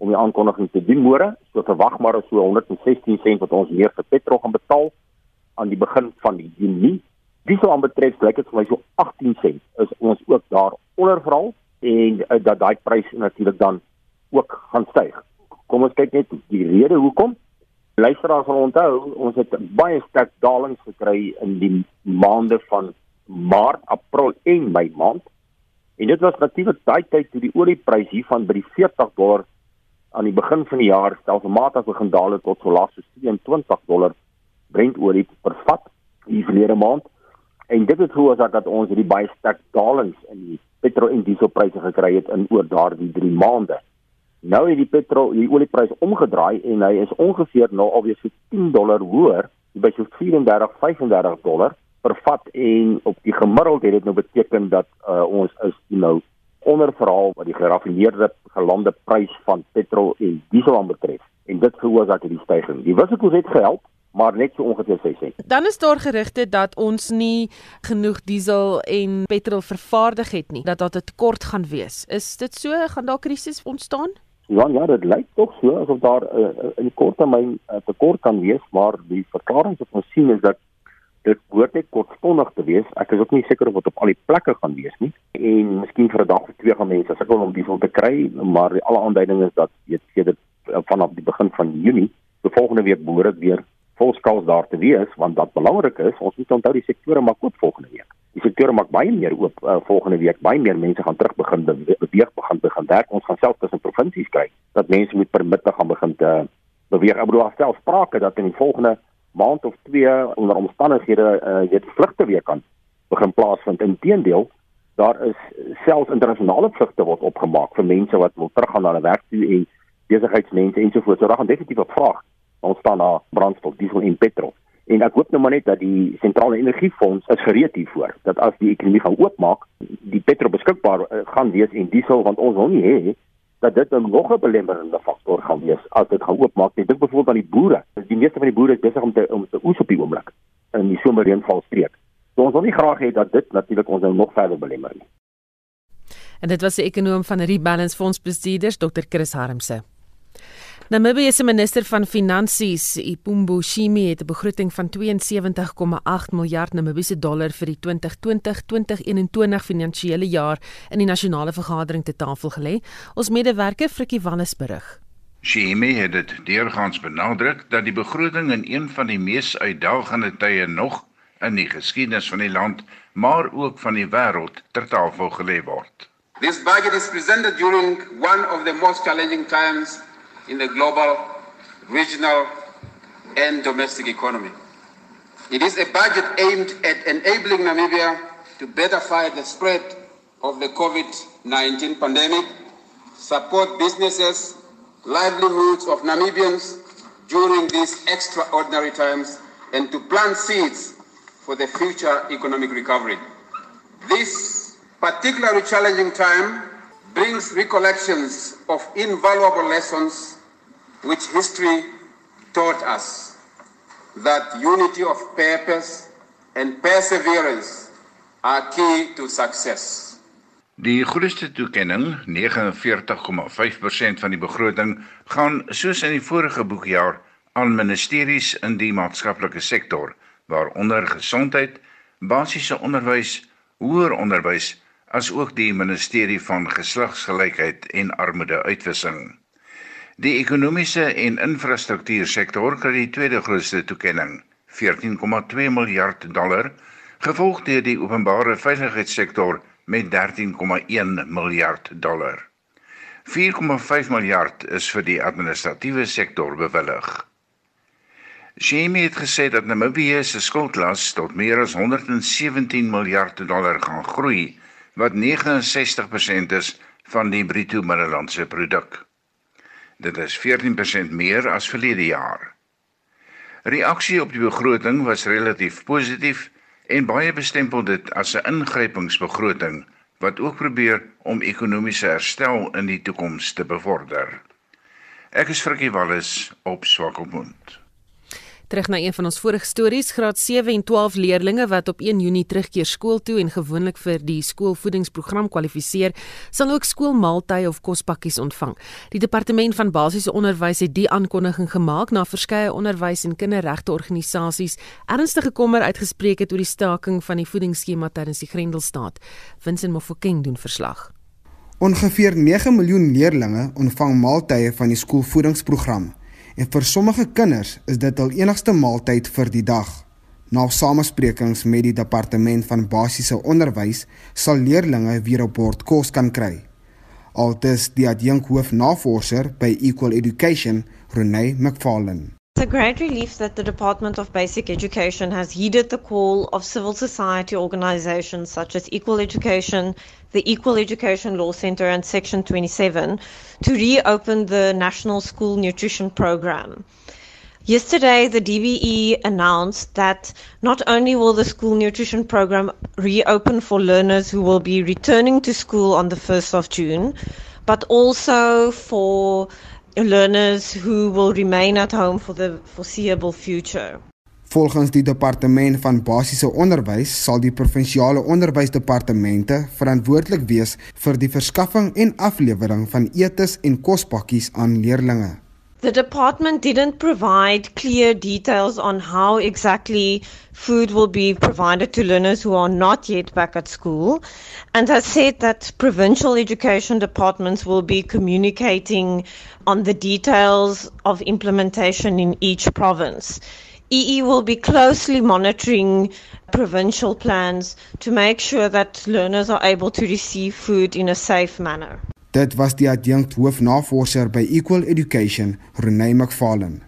Speaker 22: om die aankondiging te doen môre so verwag maar so 116 sent wat ons meer vir petrol gaan betaal aan die begin van die Junie diesel aanbetref lyk dit vir my so 18 sent is ons ook daar onderverhaal en uh, dat daai prys natuurlik dan ook gaan styg kom ons kyk net die rede hoekom luisteraars sal onthou ons het baie sterk dalings gekry in die maande van Maart, April en Mei maand. En dit was natuurlik daai tyd toe die oliepryse hiervan by die 40 dollar aan die begin van die jaar stelselmatig begin daal tot so laag so 23 dollar Brent olie per vat die verlede maand. En dit het veroorsaak dat ons hierdie baie sterk dalings in die petrol en dieselpryse gekry het in oor daardie 3 maande. Nou het die petrol, die oliepryse omgedraai en hy is ongeveer nou alweer so 10 dollar hoër, by so 34, 35 dollar vervat en op die gemiddeld het dit nou beteken dat uh, ons is nou onderverhaal wat die geraffineerde gelande prys van petrol en diesel aanbetref en dit veroorsaak hierdie stygings. Die wisselkoers het gehelp, maar net so ongeveer 6 sent.
Speaker 1: Dan is daar gerugte dat ons nie genoeg diesel en petrol vervaardig het nie, dat daar 'n tekort gaan wees. Is dit so? Gaan daar krisis ontstaan?
Speaker 22: Ja, ja, dit lyk tog so asof daar uh, in die kort termyn 'n uh, tekort kan wees, maar die verklaring wat ons sien is dat dit behoort net kortstondig te wees. Ek is ook nie seker of dit op al die plekke gaan wees nie. En miskien vir 'n dag of twee gaan mense sukkel om diesel te kry, maar alle aanduidings is dat weet jy dit vanaf die begin van Junie, die volgende week behoort weer volskaals daar te wees want wat belangrik is, ons moet onthou die sektore maak oop volgende week. Die sektore maak baie meer oop uh, volgende week. Baie meer mense gaan terug begin beweeg begin begin werk. Ons gaan self tussen provinsies kry dat mense met permitte gaan begin te beweeg. Ek bedoel self sprake dat in die volgende maand of twee onder omstandighede uh, jy vlugte weer kan begin plaasvind. Inteendeel, daar is selfs internasionale vlugte word opgemaak vir mense wat wil teruggaan na hulle werk toe en besigheidsmense ensovoorts. So daar gaan definitief 'n vraag ontstaan na brandstof, diesel en petrol. En ek hoop nou maar net dat die sentrale energiefonds is gereed hiervoor dat as die ekonomie gaan oopmaak, die petrol beskikbaar uh, gaan wees en diesel want ons wil nie hê dat dit 'n nog 'n belemmerende faktor gaan wees as dit gaan oopmaak. Ek dink byvoorbeeld aan die boere. Die meeste van die boere is besig om te om te oes op die oomblik in die somerreënvalstreek. So ons wil nie graag hê dat dit natuurlik ons nou nog verder belemmer nie.
Speaker 1: En dit was die ekonom van Rebalance Fonds bestuurders Dr. Chris Harmse. Namibië se minister van Finansies, Ipumbu Shimi, het 'n begroting van 72,8 miljard Namibiese dollar vir die 2020-2021 finansiële jaar in die nasionale vergadering te tafel gelê. Ons medewerker Frikkie Wallis berig.
Speaker 23: Shimi het dit deurgangs benadruk dat die begroting in een van die mees uitdagende tye nog in die geskiedenis van die land, maar ook van die wêreld ter tafel gelê word.
Speaker 24: This budget is presented during one of the most challenging times in the global, regional, and domestic economy. It is a budget aimed at enabling Namibia to better fight the spread of the COVID 19 pandemic, support businesses, livelihoods of Namibians during these extraordinary times, and to plant seeds for the future economic recovery. This particularly challenging time brings recollections of invaluable lessons which history taught us that unity of purpose and perseverance are key to success.
Speaker 23: Die grootste toekenning, 49,5% van die begroting, gaan soos in die vorige boekjaar aan ministeries in die maatskaplike sektor, waaronder gesondheid, basiese onderwys, hoër onderwys, asook die ministerie van geslagsgelykheid en armoedeuitwissing. Die ekonomiese en infrastruktuursektor kry die tweede grootste toekenning, 14,2 miljard dollar, gevolg deur die openbare veiligheidssektor met 13,1 miljard dollar. 4,5 miljard is vir die administratiewe sektor bewillig. Jamie het gesê dat Namibië se skuldlas tot meer as 117 miljard dollar gaan groei, wat 69% is van die bruto binnelandse produk. Dit is 14% meer as verlede jaar. Reaksie op die begroting was relatief positief en baie bestempel dit as 'n ingrypingsbegroting wat ook probeer om ekonomiese herstel in die toekoms te bevorder. Ek is Frikkie Wallis op Swakopmund.
Speaker 1: Terug na een van ons vorige stories, graad 7 en 12 leerdlinge wat op 1 Junie terugkeer skool toe en gewoonlik vir die skoolvoedingsprogram kwalifiseer, sal ook skoolmaaltye of kospakkies ontvang. Die departement van basiese onderwys het die aankondiging gemaak na verskeie onderwys- en kinderregte organisasies ernstige kommer uitgespreek het oor die staking van die voedingsskema tydens die Grendelstaat. Vincent Mofokeng doen verslag.
Speaker 11: Ongeveer 9 miljoen leerdlinge ontvang maaltye van die skoolvoedingsprogram en vir sommige kinders is dit al enigste maaltyd vir die dag. Na samesprekings met die departement van basiese onderwys sal leerdlinge weer op bord kos kan kry. Altes die adjunkhoof navorser by Equal Education, Renee McFarlane.
Speaker 25: It's a great relief that the Department of Basic Education has heeded the call of civil society organizations such as Equal Education, the Equal Education Law Center, and Section 27 to reopen the National School Nutrition Program. Yesterday, the DBE announced that not only will the school nutrition program reopen for learners who will be returning to school on the 1st of June, but also for learners who will remain at home for the foreseeable future.
Speaker 11: Volgens die departement van basiese onderwys sal die provinsiale onderwysdepartemente verantwoordelik wees vir die verskaffing en aflewering van etes en kospakkies aan leerders.
Speaker 25: The department didn't provide clear details on how exactly food will be provided to learners who are not yet back at school and has said that provincial education departments will be communicating on the details of implementation in each province. EE will be closely monitoring provincial plans to make sure that learners are able to receive food in a safe manner.
Speaker 11: Dit was die adjunkt hoofnavorser by Equal Education, Renée McFarlane.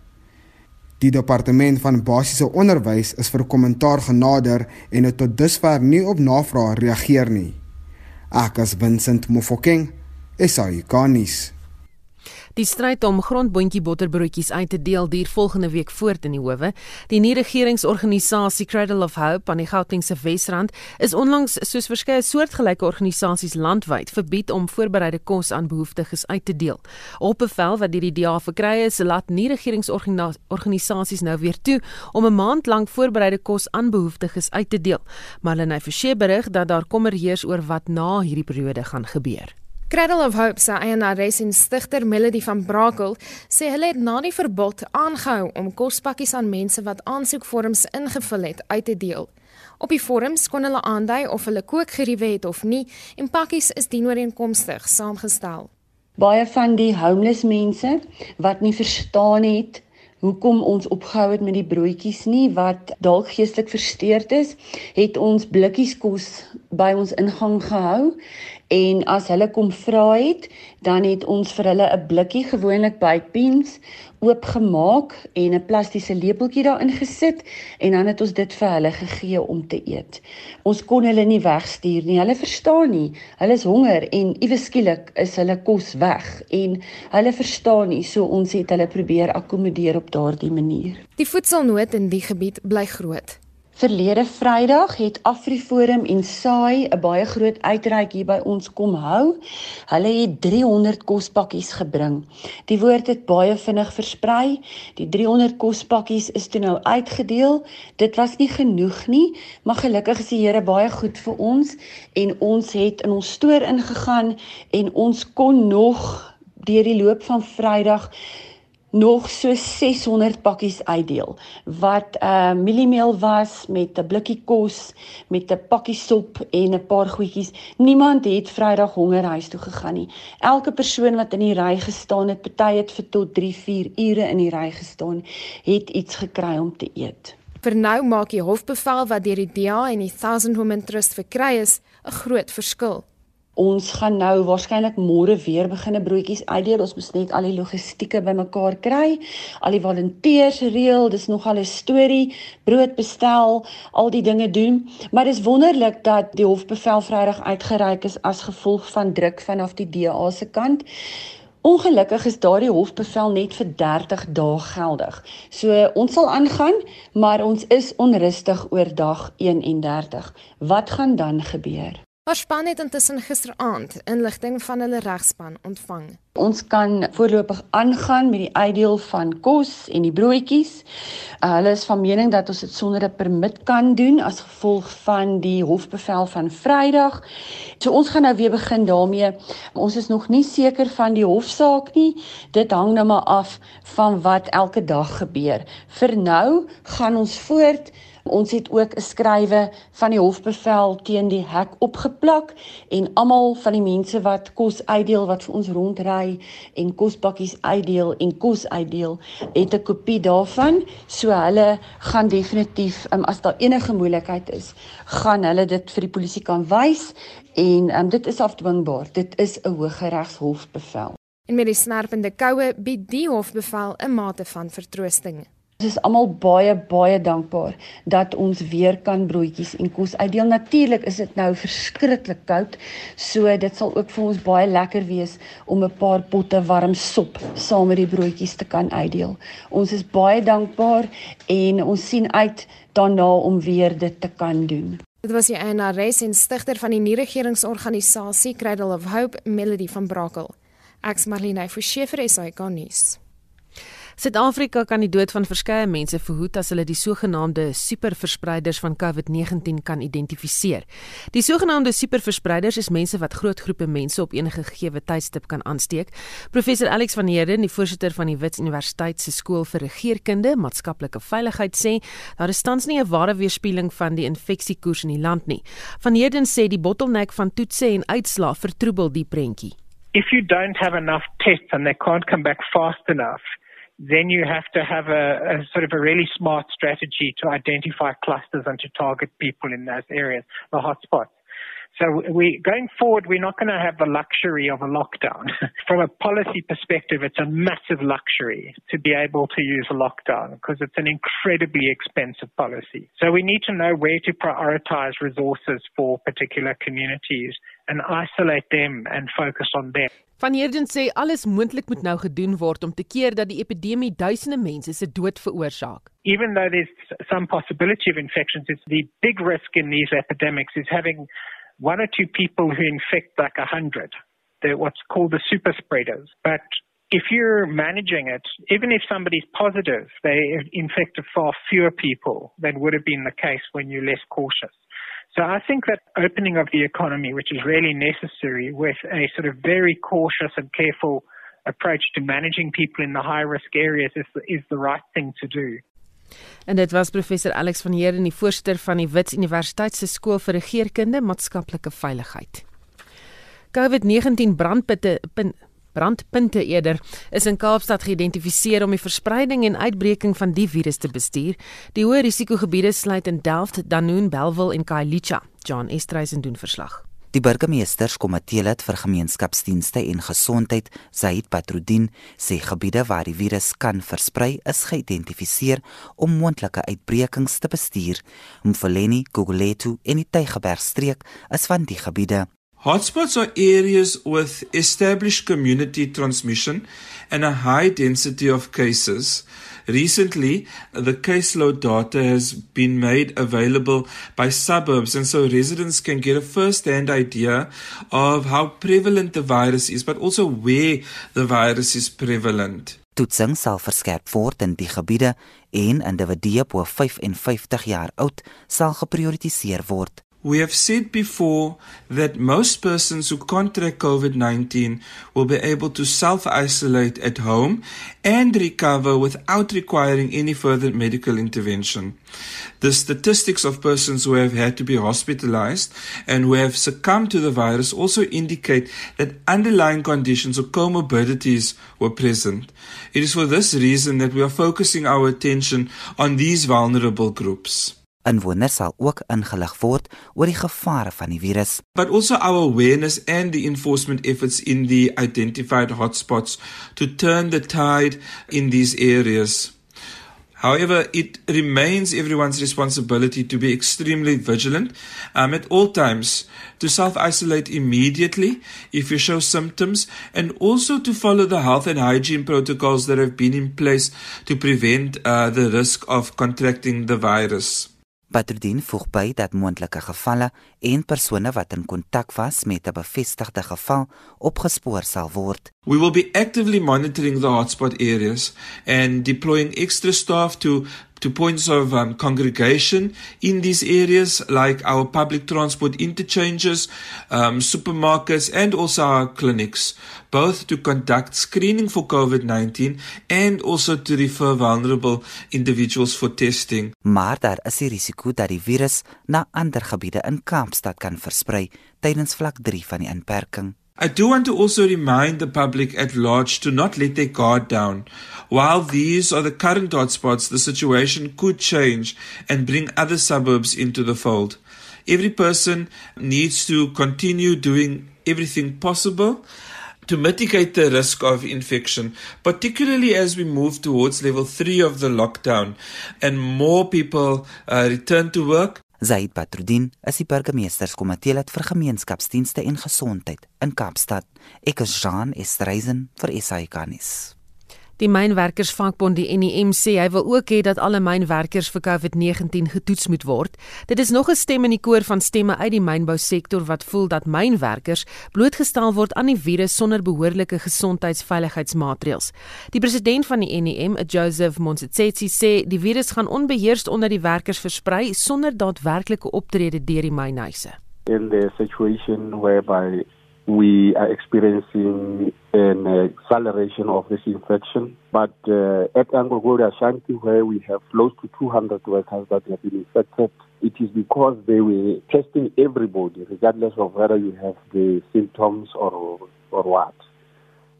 Speaker 11: Die departement van basiese onderwys is vir kommentaar genader en het tot dusver nie op navrae reageer nie. Ek as Vincent Mofokeng, SAI Garnis.
Speaker 1: Die stryd om grondboontjie botterbroodjies uit te deel duur volgende week voort in die howe. Die nie-regeringsorganisasie Cradle of Hope aan die Gautengse Wesrand is onlangs soos verskeie soortgelyke organisasies landwyd verbied om voorbereide kos aan behoeftiges uit te deel. Op bevel wat deur die DA verkry is, laat nie-regeringsorganisasies nou weer toe om 'n maand lank voorbereide kos aan behoeftiges uit te deel. Marlene Forsie berig dat daar kommer heers oor wat na hierdie periode gaan gebeur.
Speaker 26: Cradle of Hope se eienares en stigter Melody van Brakel sê hulle het na die verbod aangehou om kospakkies aan mense wat aansoekvorms ingevul het uit te deel. Op die vorms kon hulle aandui of hulle kookgeriewe het of nie en pakkies is dienooreenkomstig saamgestel.
Speaker 27: Baie van die homeless mense wat nie verstaan het hoekom ons opgehou het met die broodjies nie wat dalk geestelik versteurd is, het ons blikkies kos by ons ingang gehou en as hulle kom vra het, dan het ons vir hulle 'n blikkie gewoonlik by Pins oopgemaak en 'n plastiese lepeltjie daarin gesit en dan het ons dit vir hulle gegee om te eet. Ons kon hulle nie wegstuur nie. Hulle verstaan nie. Hulle is honger en iewes skielik is hulle kos weg en hulle verstaan nie. So ons het hulle probeer akkommodeer op daardie manier.
Speaker 26: Die voedselnood in die gebied bly groot.
Speaker 27: Verlede Vrydag het AfriForum en SAI 'n baie groot uitreik hier by ons kom hou. Hulle het 300 kospakkies gebring. Die woord het baie vinnig versprei. Die 300 kospakkies is toe nou uitgedeel. Dit was nie genoeg nie, maar gelukkig is die Here baie goed vir ons en ons het in ons stoor ingegaan en ons kon nog deur die loop van Vrydag nog so 600 pakkies uitdeel wat uh, mieliemeel was met 'n blikkie kos, met 'n pakkie sop en 'n paar goedjies. Niemand het Vrydag honger huis toe gegaan nie. Elke persoon wat in die ry gestaan het, party het vir tot 3, 4 ure in die ry gestaan, het iets gekry om te eet.
Speaker 26: Vir nou maak die hofbevel wat deur die DA en die Thousand Women Trust verkry is, 'n groot verskil.
Speaker 27: Ons gaan nou waarskynlik môre weer begine broodjies uitdeel. Ons moet net al die logistieke bymekaar kry. Al die volonteërs reël, dis nogal 'n storie. Brood bestel, al die dinge doen. Maar dis wonderlik dat die hofbevel Vrydag uitgereik is as gevolg van druk vanaf die DA se kant. Ongelukkig is daardie hofbevel net vir 30 dae geldig. So ons sal aangaan, maar ons is onrustig oor dag 31. Wat gaan dan gebeur?
Speaker 26: Haar span het intussen gisteraand inligting van hulle regspan ontvang.
Speaker 27: Ons kan voorlopig aangaan met die uitdeel van kos en die broodjies. Uh, hulle is van mening dat ons dit sonder 'n permit kan doen as gevolg van die hofbevel van Vrydag. So ons gaan nou weer begin daarmee. Ons is nog nie seker van die hofsaak nie. Dit hang nou maar af van wat elke dag gebeur. Vir nou gaan ons voort Ons het ook 'n skrywe van die hofbevel teen die hek opgeplak en almal van die mense wat kos uitdeel wat vir ons rondry en kospakkies uitdeel en kos uitdeel, het 'n kopie daarvan. So hulle gaan definitief um, as daar enige moontlikheid is, gaan hulle dit vir die polisie kan wys en um, dit is afdwingbaar. Dit is 'n hooggeregshofbevel.
Speaker 26: En met die snerpende koue bied die hofbevel 'n mate van vertroosting.
Speaker 27: Ons is almal baie baie dankbaar dat ons weer kan broodjies en kos uitdeel. Natuurlik is dit nou verskriklik koud, so dit sal ook vir ons baie lekker wees om 'n paar potte warm sop saam met die broodjies te kan uitdeel. Ons is baie dankbaar en ons sien uit daarna om weer dit te kan doen.
Speaker 26: Dit was die eienares en stigter van die nie-regeringsorganisasie Cradle of Hope, Melody van Brakel. Ek's Marlene Forsie vir SAK nuus.
Speaker 1: Suid-Afrika kan die dood van verskeie mense verhoed as hulle die sogenaamde superverspreiders van COVID-19 kan identifiseer. Die sogenaamde superverspreiders is mense wat groot groepe mense op enige gegee tydstip kan aansteek. Professor Alex van Heerden, die voorsitter van die Wits Universiteit se skool vir regeringskunde, maatskaplike veiligheid sê, daar is tans nie 'n ware weerspieëling van die infeksiekoers in die land nie. Van Heerden sê die bottleneck van toetse en uitslae vertroebel die prentjie.
Speaker 28: If you don't have enough tests and they can't come back fast enough, then you have to have a, a, sort of a really smart strategy to identify clusters and to target people in those areas, the hotspots. So we going forward, we're not going to have the luxury of a lockdown. [laughs] From a policy perspective, it's a massive luxury to be able to use a lockdown because it's an incredibly expensive policy. So we need to know where to prioritize resources for particular communities and isolate them and focus on them.
Speaker 1: Van Heerden sê alles moontlik moet nou gedoen word om te keer dat die epidemie duisende mense se dood veroorsaak.
Speaker 28: Even though there's some possibility of infections, it's the big risk in these epidemics is having one or two people who infect like a hundred. They're what's called the super spreaders. But if you're managing it, even if somebody's positive, they infect far fewer people than would have been the case when you're less cautious. So I think that opening of the economy, which is really necessary with a sort of very cautious and careful approach to managing people in the high risk areas is the, is the right thing to do.
Speaker 1: En dit was professor Alex van Heerden, die voorsitter van die Wits Universiteit se skool vir regeringskunde maatskaplike veiligheid. COVID-19 brandputte brandpunte eerder is in Kaapstad geïdentifiseer om die verspreiding en uitbreking van die virus te bestuur. Die hoë risikogebiede sluit in Delft, Danoon, Bellville en Khayelitsha. John Estreisen doen verslag.
Speaker 29: Die burgemeesters komitee lid vir gemeenskapsdienste en gesondheid, Zaid Patrudin, sê gebiede waar die virus kan versprei is geïdentifiseer om moontlike uitbrekings te bestuur. Mfoleni, Gugulethu en die Tygerbergstreek is van die gebiede.
Speaker 30: Hotspots are areas with established community transmission and a high density of cases. Recently, the caseload data has been made available by suburbs, and so residents can get a first hand idea of how prevalent the virus is, but also where the virus is prevalent.
Speaker 29: Toetsing sal verskerp word in die gebiede en individue bo 55 jaar oud sal geprioritiseer word.
Speaker 30: We have said before that most persons who contract COVID 19 will be able to self isolate at home and recover without requiring any further medical intervention. The statistics of persons who have had to be hospitalized and who have succumbed to the virus also indicate that underlying conditions or comorbidities were present. It is for this reason that we are focusing our attention on these vulnerable groups.
Speaker 29: Inwoners sal ook ingelig word oor die gevare van die virus.
Speaker 30: But also our awareness and the enforcement efforts in the identified hotspots to turn the tide in these areas. However, it remains everyone's responsibility to be extremely vigilant um, at all times, to self isolate immediately if you show symptoms, and also to follow the health and hygiene protocols that have been in place to prevent uh, the risk of contracting the virus.
Speaker 29: Patrudin voeg by dat moontlike gevalle en persone wat in kontak was met 'n bevestigde geval opgespoor sal word.
Speaker 30: We will be actively monitoring the hotspot areas and deploying extra staff to to points of um, congregation in these areas, like our public transport interchanges, um, supermarkets, and also our clinics, both to conduct screening for COVID 19 and also to refer vulnerable individuals for testing.
Speaker 29: Maar daar is die risiko dat die virus na ander gebiede in Kaapstad kan versprei tydens vlak 3 van die inperking.
Speaker 30: I do want to also remind the public at large to not let their guard down. While these are the current hotspots, the situation could change and bring other suburbs into the fold. Every person needs to continue doing everything possible to mitigate the risk of infection, particularly as we move towards level 3 of the lockdown and more people uh, return to work.
Speaker 29: Zaid Patrudin is die burgemeesterskomitee lid vir gemeenskapsdienste en gesondheid in Kaapstad. Ek is Jean Estreisen vir SAICanis.
Speaker 1: Die mynwerkersvakbond die NEM sê hy wil ook hê dat alle mynwerkers vir COVID-19 getoets moet word. Dit is nog 'n stem in die koor van stemme uit die mynbousektor wat voel dat mynwerkers blootgestel word aan die virus sonder behoorlike gesondheidsveiligheidsmaatreëls. Die president van die NEM, Joseph Monsetsetse, sê die virus gaan onbeheerst onder die werkers versprei sonder daadwerklike optrede deur die mynhuise.
Speaker 31: In the situation whereby we are experiencing an acceleration of this infection. But uh, at Angogori Ashanti, where we have close to 200 workers that have been infected, it is because they were testing everybody, regardless of whether you have the symptoms or, or what.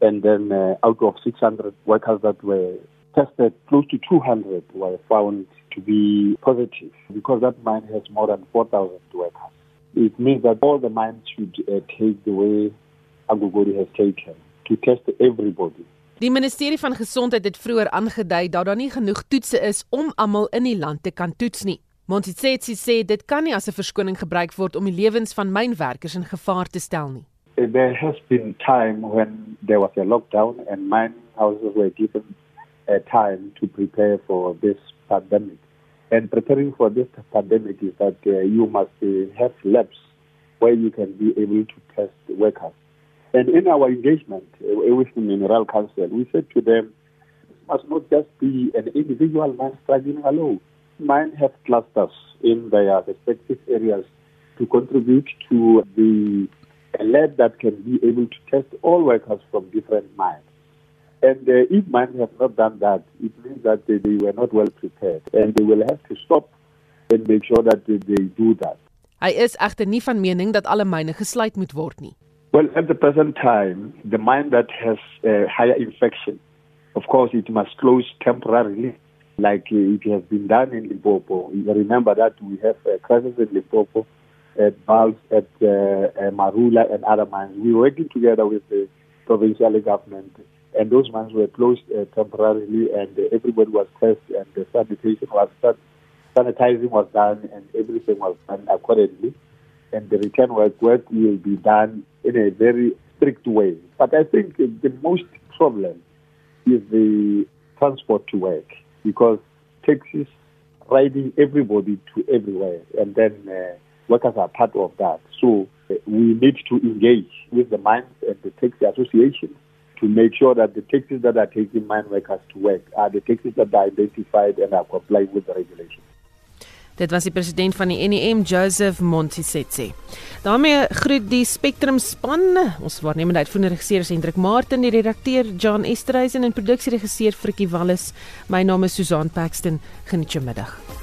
Speaker 31: And then uh, out of 600 workers that were tested, close to 200 were found to be positive because that mine has more than 4,000 workers. It means that all the mines should uh, take the way Angogori has taken to test everybody.
Speaker 1: Die ministerie van gesondheid het vroeër aangedui dat daar nie genoeg toetse is om almal in die land te kan toets nie. Montsetsi sê dit kan nie as 'n verskoning gebruik word om die lewens van mynwerkers in gevaar te stel nie.
Speaker 31: There has been time when there was a lockdown and mine houses were given a time to prepare for this pandemic. And preparing for this pandemic is that uh, you must uh, have labs where you can be able to test workers. And in our engagement uh, with the Mineral Council, we said to them, it must not just be an individual man struggling alone. Mine have clusters in their respective areas to contribute to the lab that can be able to test all workers from different mines. And uh, if mines have not done that, it means that they, they were not well prepared. And they will have to stop and make sure that they, they do that.
Speaker 1: Hy is egter nie van mening dat alle myne gesluit moet word nie.
Speaker 31: Well, at the present time, the mine that has a higher infection, of course, it must close temporarily, like it has been done in Limpopo. Remember that we have a crisis in Limpopo, at Bals, at uh, uh, Marula, and other mines. We were working together with the provincial government, and those mines were closed uh, temporarily, and uh, everybody was tested, and the sanitation was done, sanitizing was done, and everything was done accordingly. And the return work, work will be done in a very strict way. But I think the most problem is the transport to work because taxis riding everybody to everywhere, and then uh, workers are part of that. So uh, we need to engage with the mines and the taxi associations to make sure that the taxis that are taking mine workers to work are the taxis that are identified and are complying with the regulations.
Speaker 1: Dit was die president van die NEM Joseph Montisetse. daarmee groet die Spectrum span. Ons waarnemende uitvoerende regisseur Hendrik Martin, die redakteur John Esterhuizen en produksieregisseur Frikkie Wallis. My naam is Susan Paxton. Geniet jou middag.